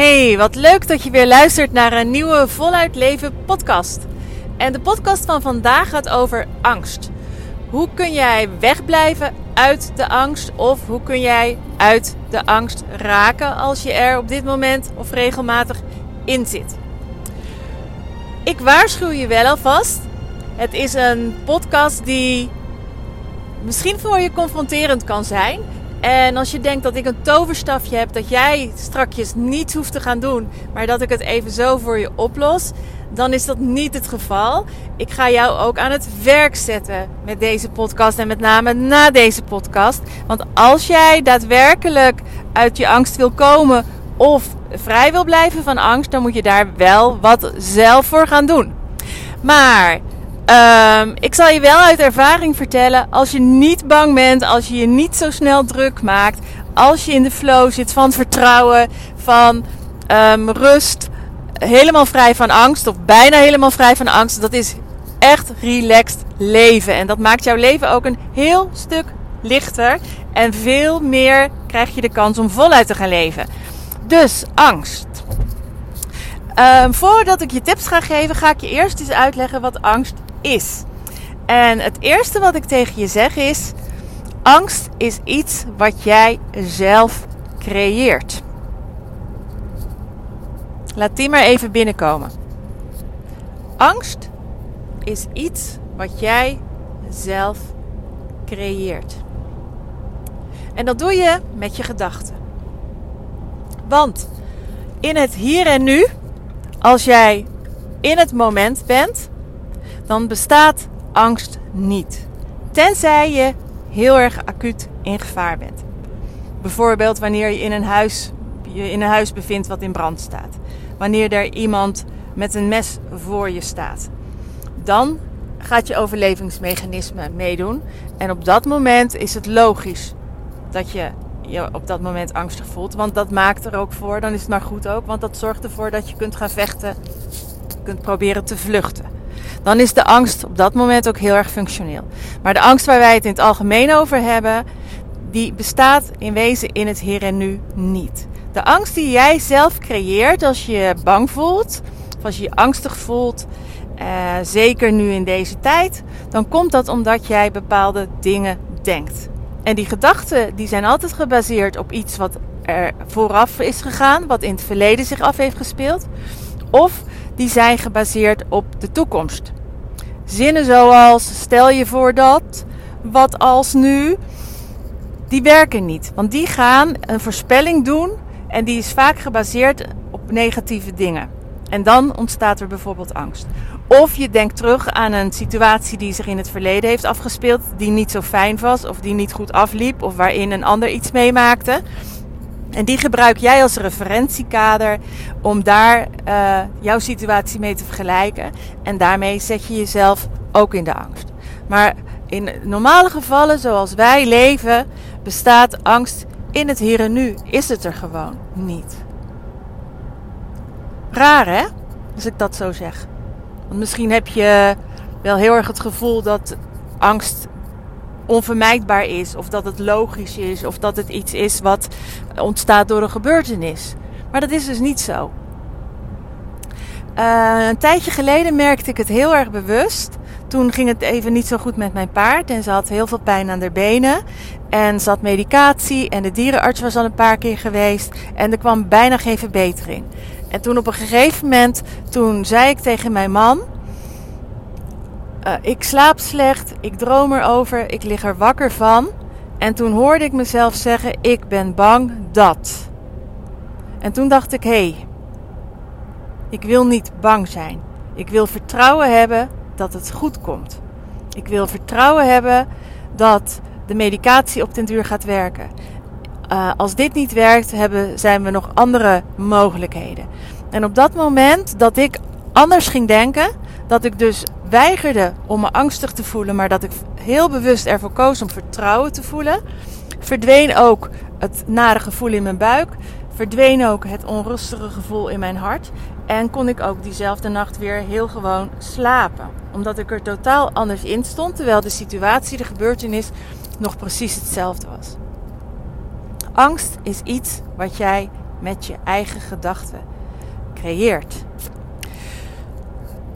Hey, wat leuk dat je weer luistert naar een nieuwe Voluit Leven podcast. En de podcast van vandaag gaat over angst. Hoe kun jij wegblijven uit de angst of hoe kun jij uit de angst raken als je er op dit moment of regelmatig in zit? Ik waarschuw je wel alvast. Het is een podcast die misschien voor je confronterend kan zijn. En als je denkt dat ik een toverstafje heb, dat jij strakjes niets hoeft te gaan doen, maar dat ik het even zo voor je oplos, dan is dat niet het geval. Ik ga jou ook aan het werk zetten met deze podcast en met name na deze podcast. Want als jij daadwerkelijk uit je angst wil komen of vrij wil blijven van angst, dan moet je daar wel wat zelf voor gaan doen. Maar Um, ik zal je wel uit ervaring vertellen, als je niet bang bent, als je je niet zo snel druk maakt, als je in de flow zit van vertrouwen, van um, rust, helemaal vrij van angst of bijna helemaal vrij van angst, dat is echt relaxed leven. En dat maakt jouw leven ook een heel stuk lichter en veel meer krijg je de kans om voluit te gaan leven. Dus angst. Um, voordat ik je tips ga geven, ga ik je eerst eens uitleggen wat angst is. En het eerste wat ik tegen je zeg is: angst is iets wat jij zelf creëert. Laat die maar even binnenkomen. Angst is iets wat jij zelf creëert. En dat doe je met je gedachten. Want in het hier en nu, als jij in het moment bent, dan bestaat angst niet. Tenzij je heel erg acuut in gevaar bent. Bijvoorbeeld wanneer je in een huis, je in een huis bevindt wat in brand staat. Wanneer er iemand met een mes voor je staat. Dan gaat je overlevingsmechanisme meedoen. En op dat moment is het logisch dat je je op dat moment angstig voelt. Want dat maakt er ook voor, dan is het maar goed ook. Want dat zorgt ervoor dat je kunt gaan vechten, kunt proberen te vluchten dan is de angst op dat moment ook heel erg functioneel. Maar de angst waar wij het in het algemeen over hebben, die bestaat in wezen in het hier en nu niet. De angst die jij zelf creëert als je bang voelt, of als je je angstig voelt, eh, zeker nu in deze tijd, dan komt dat omdat jij bepaalde dingen denkt. En die gedachten die zijn altijd gebaseerd op iets wat er vooraf is gegaan, wat in het verleden zich af heeft gespeeld. Of die zijn gebaseerd op de toekomst. Zinnen zoals stel je voor dat, wat als nu, die werken niet. Want die gaan een voorspelling doen en die is vaak gebaseerd op negatieve dingen. En dan ontstaat er bijvoorbeeld angst. Of je denkt terug aan een situatie die zich in het verleden heeft afgespeeld, die niet zo fijn was, of die niet goed afliep, of waarin een ander iets meemaakte. En die gebruik jij als referentiekader om daar uh, jouw situatie mee te vergelijken. En daarmee zet je jezelf ook in de angst. Maar in normale gevallen, zoals wij leven, bestaat angst in het hier en nu. Is het er gewoon niet. Raar hè, als ik dat zo zeg. Want misschien heb je wel heel erg het gevoel dat angst onvermijdbaar is, of dat het logisch is, of dat het iets is wat ontstaat door een gebeurtenis. Maar dat is dus niet zo. Uh, een tijdje geleden merkte ik het heel erg bewust Toen ging het even niet zo goed met mijn paard en ze had heel veel pijn aan haar benen. En ze had medicatie en de dierenarts was al een paar keer geweest en er kwam bijna geen verbetering. En toen op een gegeven moment, toen zei ik tegen mijn man, uh, ik slaap slecht, ik droom erover, ik lig er wakker van. En toen hoorde ik mezelf zeggen, ik ben bang dat. En toen dacht ik, hé, hey, ik wil niet bang zijn. Ik wil vertrouwen hebben dat het goed komt. Ik wil vertrouwen hebben dat de medicatie op den duur gaat werken. Uh, als dit niet werkt, hebben, zijn we nog andere mogelijkheden. En op dat moment dat ik anders ging denken, dat ik dus weigerde om me angstig te voelen, maar dat ik heel bewust ervoor koos om vertrouwen te voelen, verdween ook het nare gevoel in mijn buik, verdween ook het onrustige gevoel in mijn hart en kon ik ook diezelfde nacht weer heel gewoon slapen. Omdat ik er totaal anders in stond, terwijl de situatie, de gebeurtenis nog precies hetzelfde was. Angst is iets wat jij met je eigen gedachten creëert.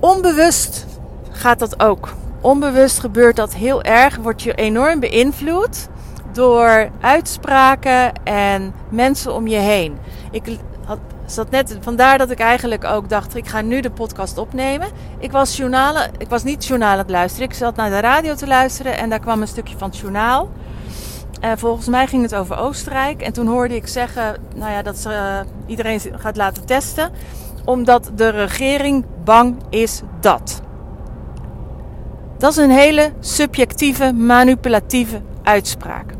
Onbewust gaat dat ook. Onbewust gebeurt dat heel erg, word je enorm beïnvloed door uitspraken en mensen om je heen. Ik had, zat net, vandaar dat ik eigenlijk ook dacht, ik ga nu de podcast opnemen. Ik was, journalen, ik was niet journaal het luisteren, ik zat naar de radio te luisteren en daar kwam een stukje van het journaal. En volgens mij ging het over Oostenrijk. En toen hoorde ik zeggen nou ja, dat ze uh, iedereen gaat laten testen. Omdat de regering bang is dat. Dat is een hele subjectieve, manipulatieve uitspraak.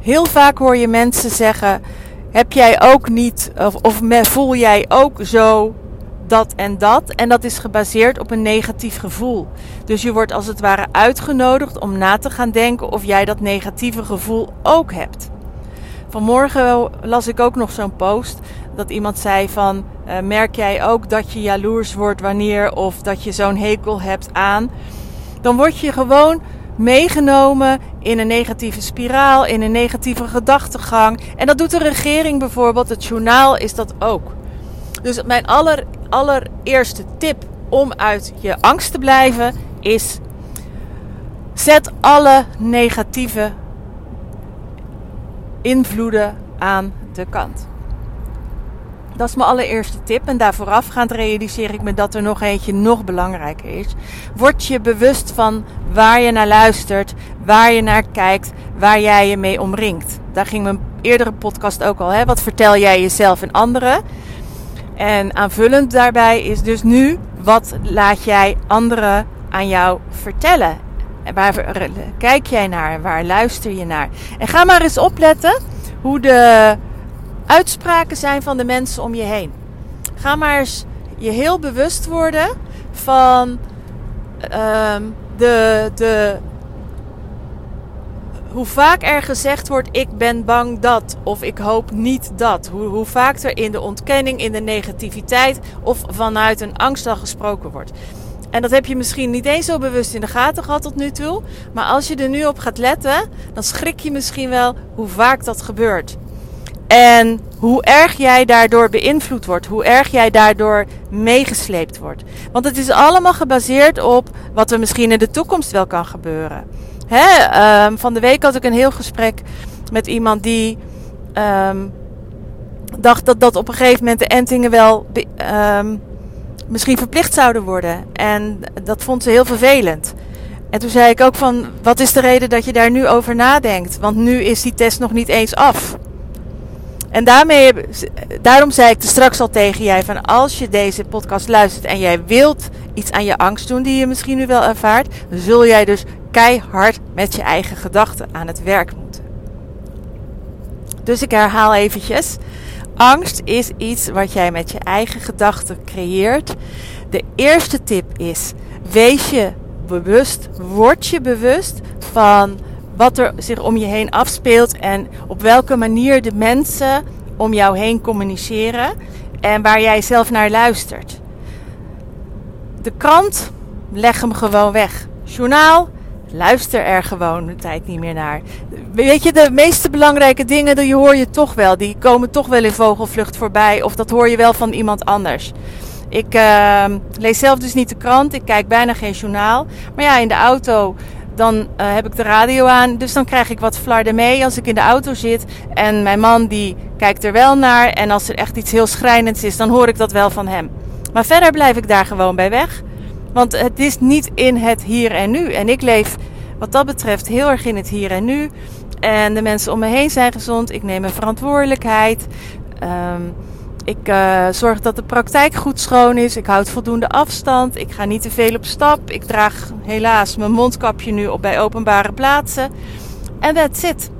Heel vaak hoor je mensen zeggen: Heb jij ook niet, of, of voel jij ook zo dat en dat? En dat is gebaseerd op een negatief gevoel. Dus je wordt als het ware uitgenodigd om na te gaan denken of jij dat negatieve gevoel ook hebt. Vanmorgen las ik ook nog zo'n post dat iemand zei van uh, merk jij ook dat je jaloers wordt wanneer of dat je zo'n hekel hebt aan. Dan word je gewoon meegenomen in een negatieve spiraal, in een negatieve gedachtegang. En dat doet de regering bijvoorbeeld, het journaal is dat ook. Dus mijn aller, allereerste tip om uit je angst te blijven is: zet alle negatieve invloeden aan de kant. Dat is mijn allereerste tip. En daar voorafgaand realiseer ik me dat er nog eentje nog belangrijker is. Word je bewust van waar je naar luistert, waar je naar kijkt, waar jij je mee omringt. Daar ging mijn eerdere podcast ook al. Hè? Wat vertel jij jezelf en anderen? En aanvullend daarbij is dus nu, wat laat jij anderen aan jou vertellen? En waar kijk jij naar? Waar luister je naar? En ga maar eens opletten hoe de uitspraken zijn van de mensen om je heen. Ga maar eens je heel bewust worden van uh, de, de, hoe vaak er gezegd wordt: ik ben bang dat of ik hoop niet dat. Hoe, hoe vaak er in de ontkenning, in de negativiteit of vanuit een angst al gesproken wordt. En dat heb je misschien niet eens zo bewust in de gaten gehad tot nu toe. Maar als je er nu op gaat letten, dan schrik je misschien wel hoe vaak dat gebeurt. En hoe erg jij daardoor beïnvloed wordt, hoe erg jij daardoor meegesleept wordt. Want het is allemaal gebaseerd op wat er misschien in de toekomst wel kan gebeuren. Hè? Um, van de week had ik een heel gesprek met iemand die um, dacht dat, dat op een gegeven moment de entingen wel um, misschien verplicht zouden worden. En dat vond ze heel vervelend. En toen zei ik ook van, wat is de reden dat je daar nu over nadenkt? Want nu is die test nog niet eens af. En daarmee, daarom zei ik straks al tegen jij van als je deze podcast luistert en jij wilt iets aan je angst doen die je misschien nu wel ervaart, zul jij dus keihard met je eigen gedachten aan het werk moeten. Dus ik herhaal eventjes. Angst is iets wat jij met je eigen gedachten creëert. De eerste tip is: wees je bewust, word je bewust van wat er zich om je heen afspeelt en op welke manier de mensen om jou heen communiceren en waar jij zelf naar luistert. De krant, leg hem gewoon weg. Journaal, luister er gewoon de tijd niet meer naar. Weet je, de meeste belangrijke dingen, die hoor je toch wel. Die komen toch wel in vogelvlucht voorbij. Of dat hoor je wel van iemand anders. Ik ehm, lees zelf dus niet de krant. Ik kijk bijna geen journaal. Maar ja, in de auto dan eh, heb ik de radio aan. Dus dan krijg ik wat flarden mee als ik in de auto zit. En mijn man die kijkt er wel naar. En als er echt iets heel schrijnends is, dan hoor ik dat wel van hem. Maar verder blijf ik daar gewoon bij weg. Want het is niet in het hier en nu. En ik leef wat dat betreft heel erg in het hier en nu. En de mensen om me heen zijn gezond. Ik neem mijn verantwoordelijkheid. Ehm, ik uh, zorg dat de praktijk goed schoon is. Ik houd voldoende afstand. Ik ga niet te veel op stap. Ik draag helaas mijn mondkapje nu op bij openbare plaatsen. En that's it.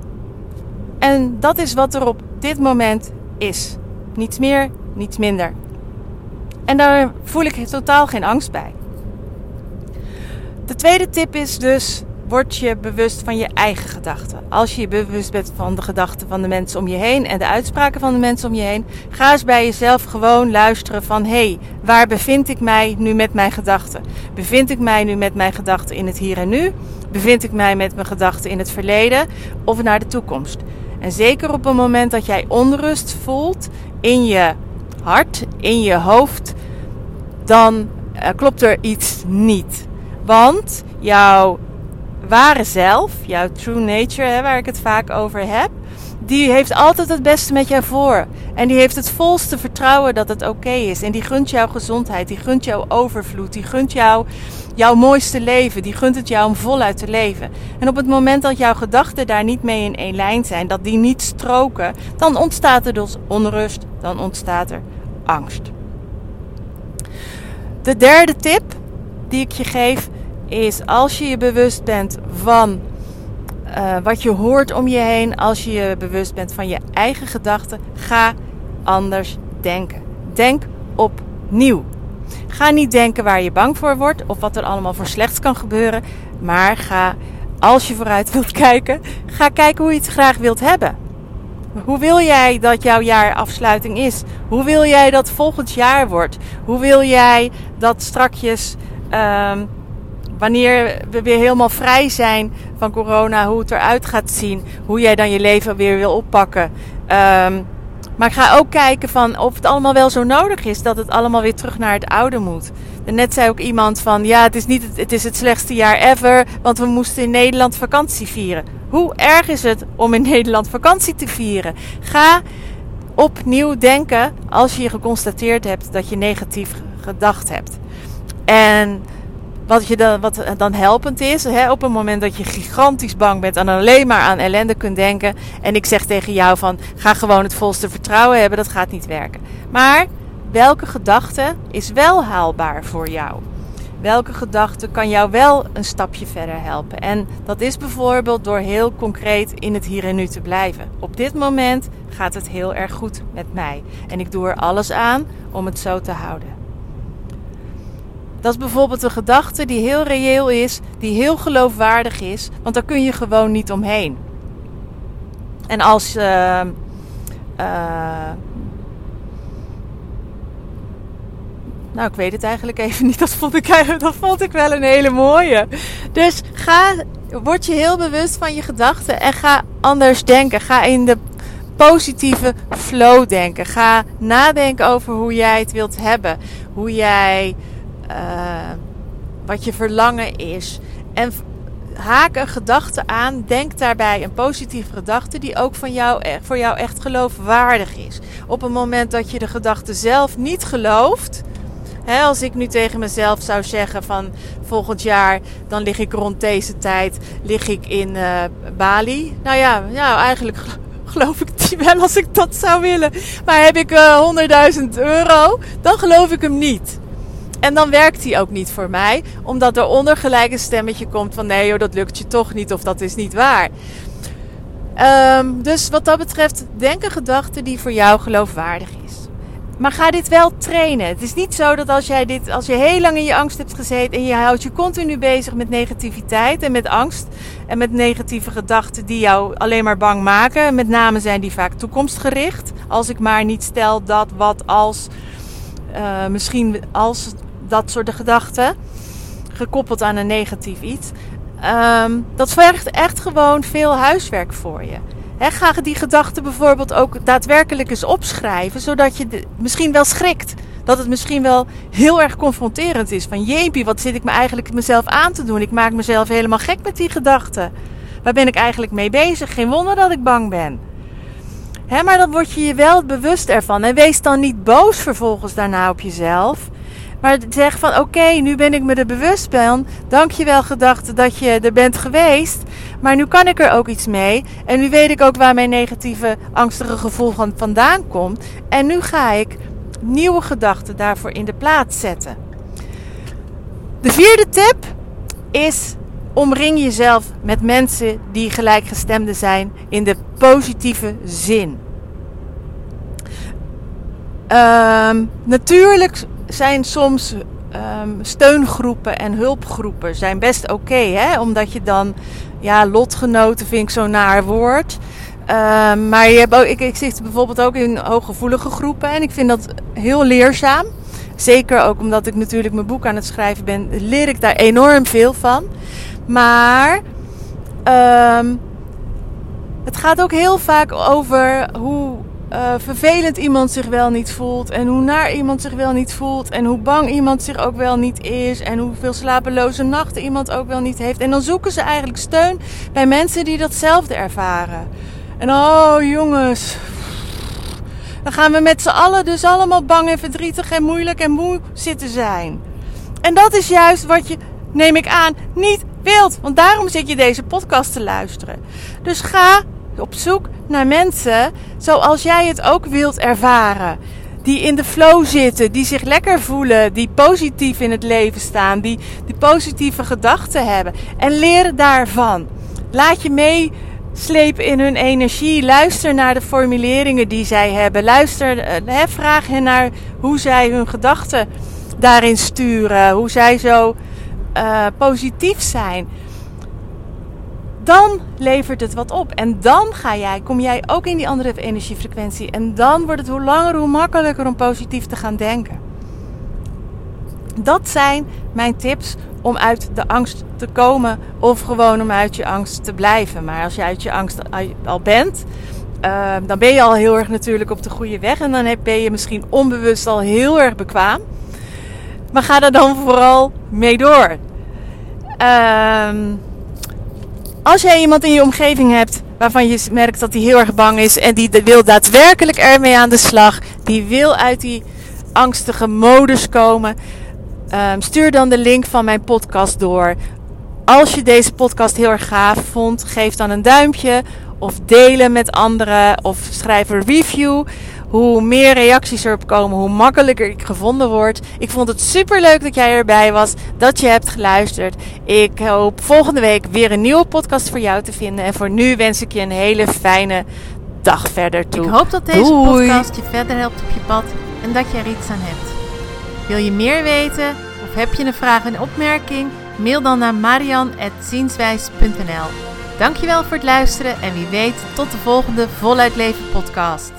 En dat is wat er op dit moment is. Niets meer, niets minder. En daar voel ik totaal geen angst bij. De tweede tip is dus word je bewust van je eigen gedachten. Als je je bewust bent van de gedachten van de mensen om je heen en de uitspraken van de mensen om je heen, ga eens bij jezelf gewoon luisteren van hé, hey, waar bevind ik mij nu met mijn gedachten? Bevind ik mij nu met mijn gedachten in het hier en nu? Bevind ik mij met mijn gedachten in het verleden of naar de toekomst? En zeker op het moment dat jij onrust voelt in je hart, in je hoofd, dan uh, klopt er iets niet. Want jouw ware zelf, jouw true nature, hè, waar ik het vaak over heb, die heeft altijd het beste met jou voor. En die heeft het volste vertrouwen dat het oké is. En die gunt jouw gezondheid, die gunt jouw overvloed, die gunt jou jouw mooiste leven, die gunt het jou om voluit te leven. En op het moment dat jouw gedachten daar niet mee in één lijn zijn, dat die niet stroken, dan ontstaat er dus onrust, dan ontstaat er angst. De derde tip die ik je geef is als je je bewust bent van uh, wat je hoort om je heen, als je je bewust bent van je eigen gedachten, ga anders denken. Denk opnieuw. Ga niet denken waar je bang voor wordt of wat er allemaal voor slechts kan gebeuren, maar ga, als je vooruit wilt kijken, ga kijken hoe je het graag wilt hebben. Hoe wil jij dat jouw jaarafsluiting is? Hoe wil jij dat volgend jaar wordt? Hoe wil jij dat strakjes um, wanneer we weer helemaal vrij zijn van corona, hoe het eruit gaat zien, hoe jij dan je leven weer wil oppakken. Um, maar ga ook kijken van of het allemaal wel zo nodig is dat het allemaal weer terug naar het oude moet. Net zei ook iemand van ja, het is niet het, het is het slechtste jaar ever, want we moesten in Nederland vakantie vieren. Hoe erg is het om in Nederland vakantie te vieren? Ga opnieuw denken als je geconstateerd hebt dat je negatief gedacht hebt. En wat, je dan, wat dan helpend is, hè, op het moment dat je gigantisch bang bent en alleen maar aan ellende kunt denken. En ik zeg tegen jou van, ga gewoon het volste vertrouwen hebben, dat gaat niet werken. Maar welke gedachte is wel haalbaar voor jou? Welke gedachte kan jou wel een stapje verder helpen? En dat is bijvoorbeeld door heel concreet in het hier en nu te blijven. Op dit moment gaat het heel erg goed met mij. En ik doe er alles aan om het zo te houden. Dat is bijvoorbeeld een gedachte die heel reëel is, die heel geloofwaardig is, want daar kun je gewoon niet omheen. En als. Uh, uh, nou, ik weet het eigenlijk even niet. Dat vond, ik, dat vond ik wel een hele mooie. Dus ga, word je heel bewust van je gedachten en ga anders denken. Ga in de positieve flow denken. Ga nadenken over hoe jij het wilt hebben. Hoe jij uh, wat je verlangen is. En haak een gedachte aan. Denk daarbij een positieve gedachte die ook van jou, e-, voor jou echt geloofwaardig is. Op het moment dat je de gedachte zelf niet gelooft. Als ik nu tegen mezelf zou zeggen van volgend jaar dan lig ik rond deze tijd lig ik in uh, Bali. Nou ja, ja, eigenlijk geloof ik die wel als ik dat zou willen. Maar heb ik uh, 100.000 euro, dan geloof ik hem niet. En dan werkt die ook niet voor mij, omdat er onder gelijk een stemmetje komt van nee joh, dat lukt je toch niet of dat is niet waar. Um, dus wat dat betreft, denk een gedachte die voor jou geloofwaardig is. Maar ga dit wel trainen. Het is niet zo dat als jij dit, als je heel lang in je angst hebt gezeten en je houdt je continu bezig met negativiteit en met angst en met negatieve gedachten die jou alleen maar bang maken. Met name zijn die vaak toekomstgericht. Als ik maar niet stel dat, wat, als, uh, misschien als dat soort gedachten. Gekoppeld aan een negatief iets. Um, dat vergt echt gewoon veel huiswerk voor je. He, ga die gedachten bijvoorbeeld ook daadwerkelijk eens opschrijven, zodat je misschien wel schrikt dat het misschien wel heel erg confronterend is. Van jeepie, wat zit ik me eigenlijk mezelf aan te doen? Ik maak mezelf helemaal gek met die gedachten. Waar ben ik eigenlijk mee bezig? Geen wonder dat ik bang ben. Maar dan word je je wel bewust ervan. En wees dan niet boos vervolgens daarna op jezelf. Maar zeg van oké, nu ben ik me er bewust van. Dank je wel gedachte dat je er bent geweest. Maar nu kan ik er ook iets mee. En nu weet ik ook waar mijn negatieve, angstige gevoel van vandaan komt. En nu ga ik nieuwe gedachten daarvoor in de plaats zetten. De vierde tip is omring jezelf met mensen die gelijkgestemden zijn in de positieve zin. Um, natuurlijk zijn soms um, steungroepen en hulpgroepen zijn best oké, hè? Omdat je dan, ja, lotgenoten vind ik zo'n naar woord. Um, maar je hebt ook, ik, ik zit bijvoorbeeld ook in hooggevoelige groepen en ik vind dat heel leerzaam. Zeker ook omdat ik natuurlijk mijn boek aan het schrijven ben, leer ik daar enorm veel van. Maar um, het gaat ook heel vaak over hoe uh, vervelend iemand zich wel niet voelt. En hoe naar iemand zich wel niet voelt. En hoe bang iemand zich ook wel niet is. En hoeveel slapeloze nachten iemand ook wel niet heeft. En dan zoeken ze eigenlijk steun bij mensen die datzelfde ervaren. En oh jongens. Dan gaan we met z'n allen dus allemaal bang en verdrietig en moeilijk en moe zitten zijn. En dat is juist wat je, neem ik aan, niet wilt. Want daarom zit je deze podcast te luisteren. Dus ga op zoek naar mensen zoals jij het ook wilt ervaren. Die in de flow zitten, die zich lekker voelen, die positief in het leven staan, die, die positieve gedachten hebben. En leer daarvan. Laat je meeslepen in hun energie. Luister naar de formuleringen die zij hebben. Luister, eh, vraag hen naar hoe zij hun gedachten daarin sturen. Hoe zij zo uh, positief zijn dan levert het wat op. En dan ga jij, kom jij ook in die andere energiefrequentie. En dan wordt het hoe langer, hoe makkelijker om positief te gaan denken. Dat zijn mijn tips om uit de angst te komen of gewoon om uit je angst te blijven. Maar als je uit je angst al bent, uh, dan ben je al heel erg natuurlijk op de goede weg. En dan ben je misschien onbewust al heel erg bekwaam. Maar ga er dan vooral mee door. Ehm als jij iemand in je omgeving hebt waarvan je merkt dat hij heel erg bang is en die wil daadwerkelijk ermee aan de slag, die wil uit die angstige modus komen, um, stuur dan de link van mijn podcast door. Als je deze podcast heel erg gaaf vond, geef dan een duimpje of delen met anderen of schrijf een review hoe meer reacties erop komen, hoe makkelijker ik gevonden word. Ik vond het super leuk dat jij erbij was, dat je hebt geluisterd. Ik hoop volgende week weer een nieuwe podcast voor jou te vinden. En voor nu wens ik je een hele fijne dag verder toe. Ik hoop dat deze podcast je verder helpt op je pad en dat je er iets aan hebt. Wil je meer weten of heb je een vraag en opmerking? Mail dan naar marian.zienswijs.nl Dankjewel voor het luisteren en wie weet tot de volgende Voluit Leven podcast.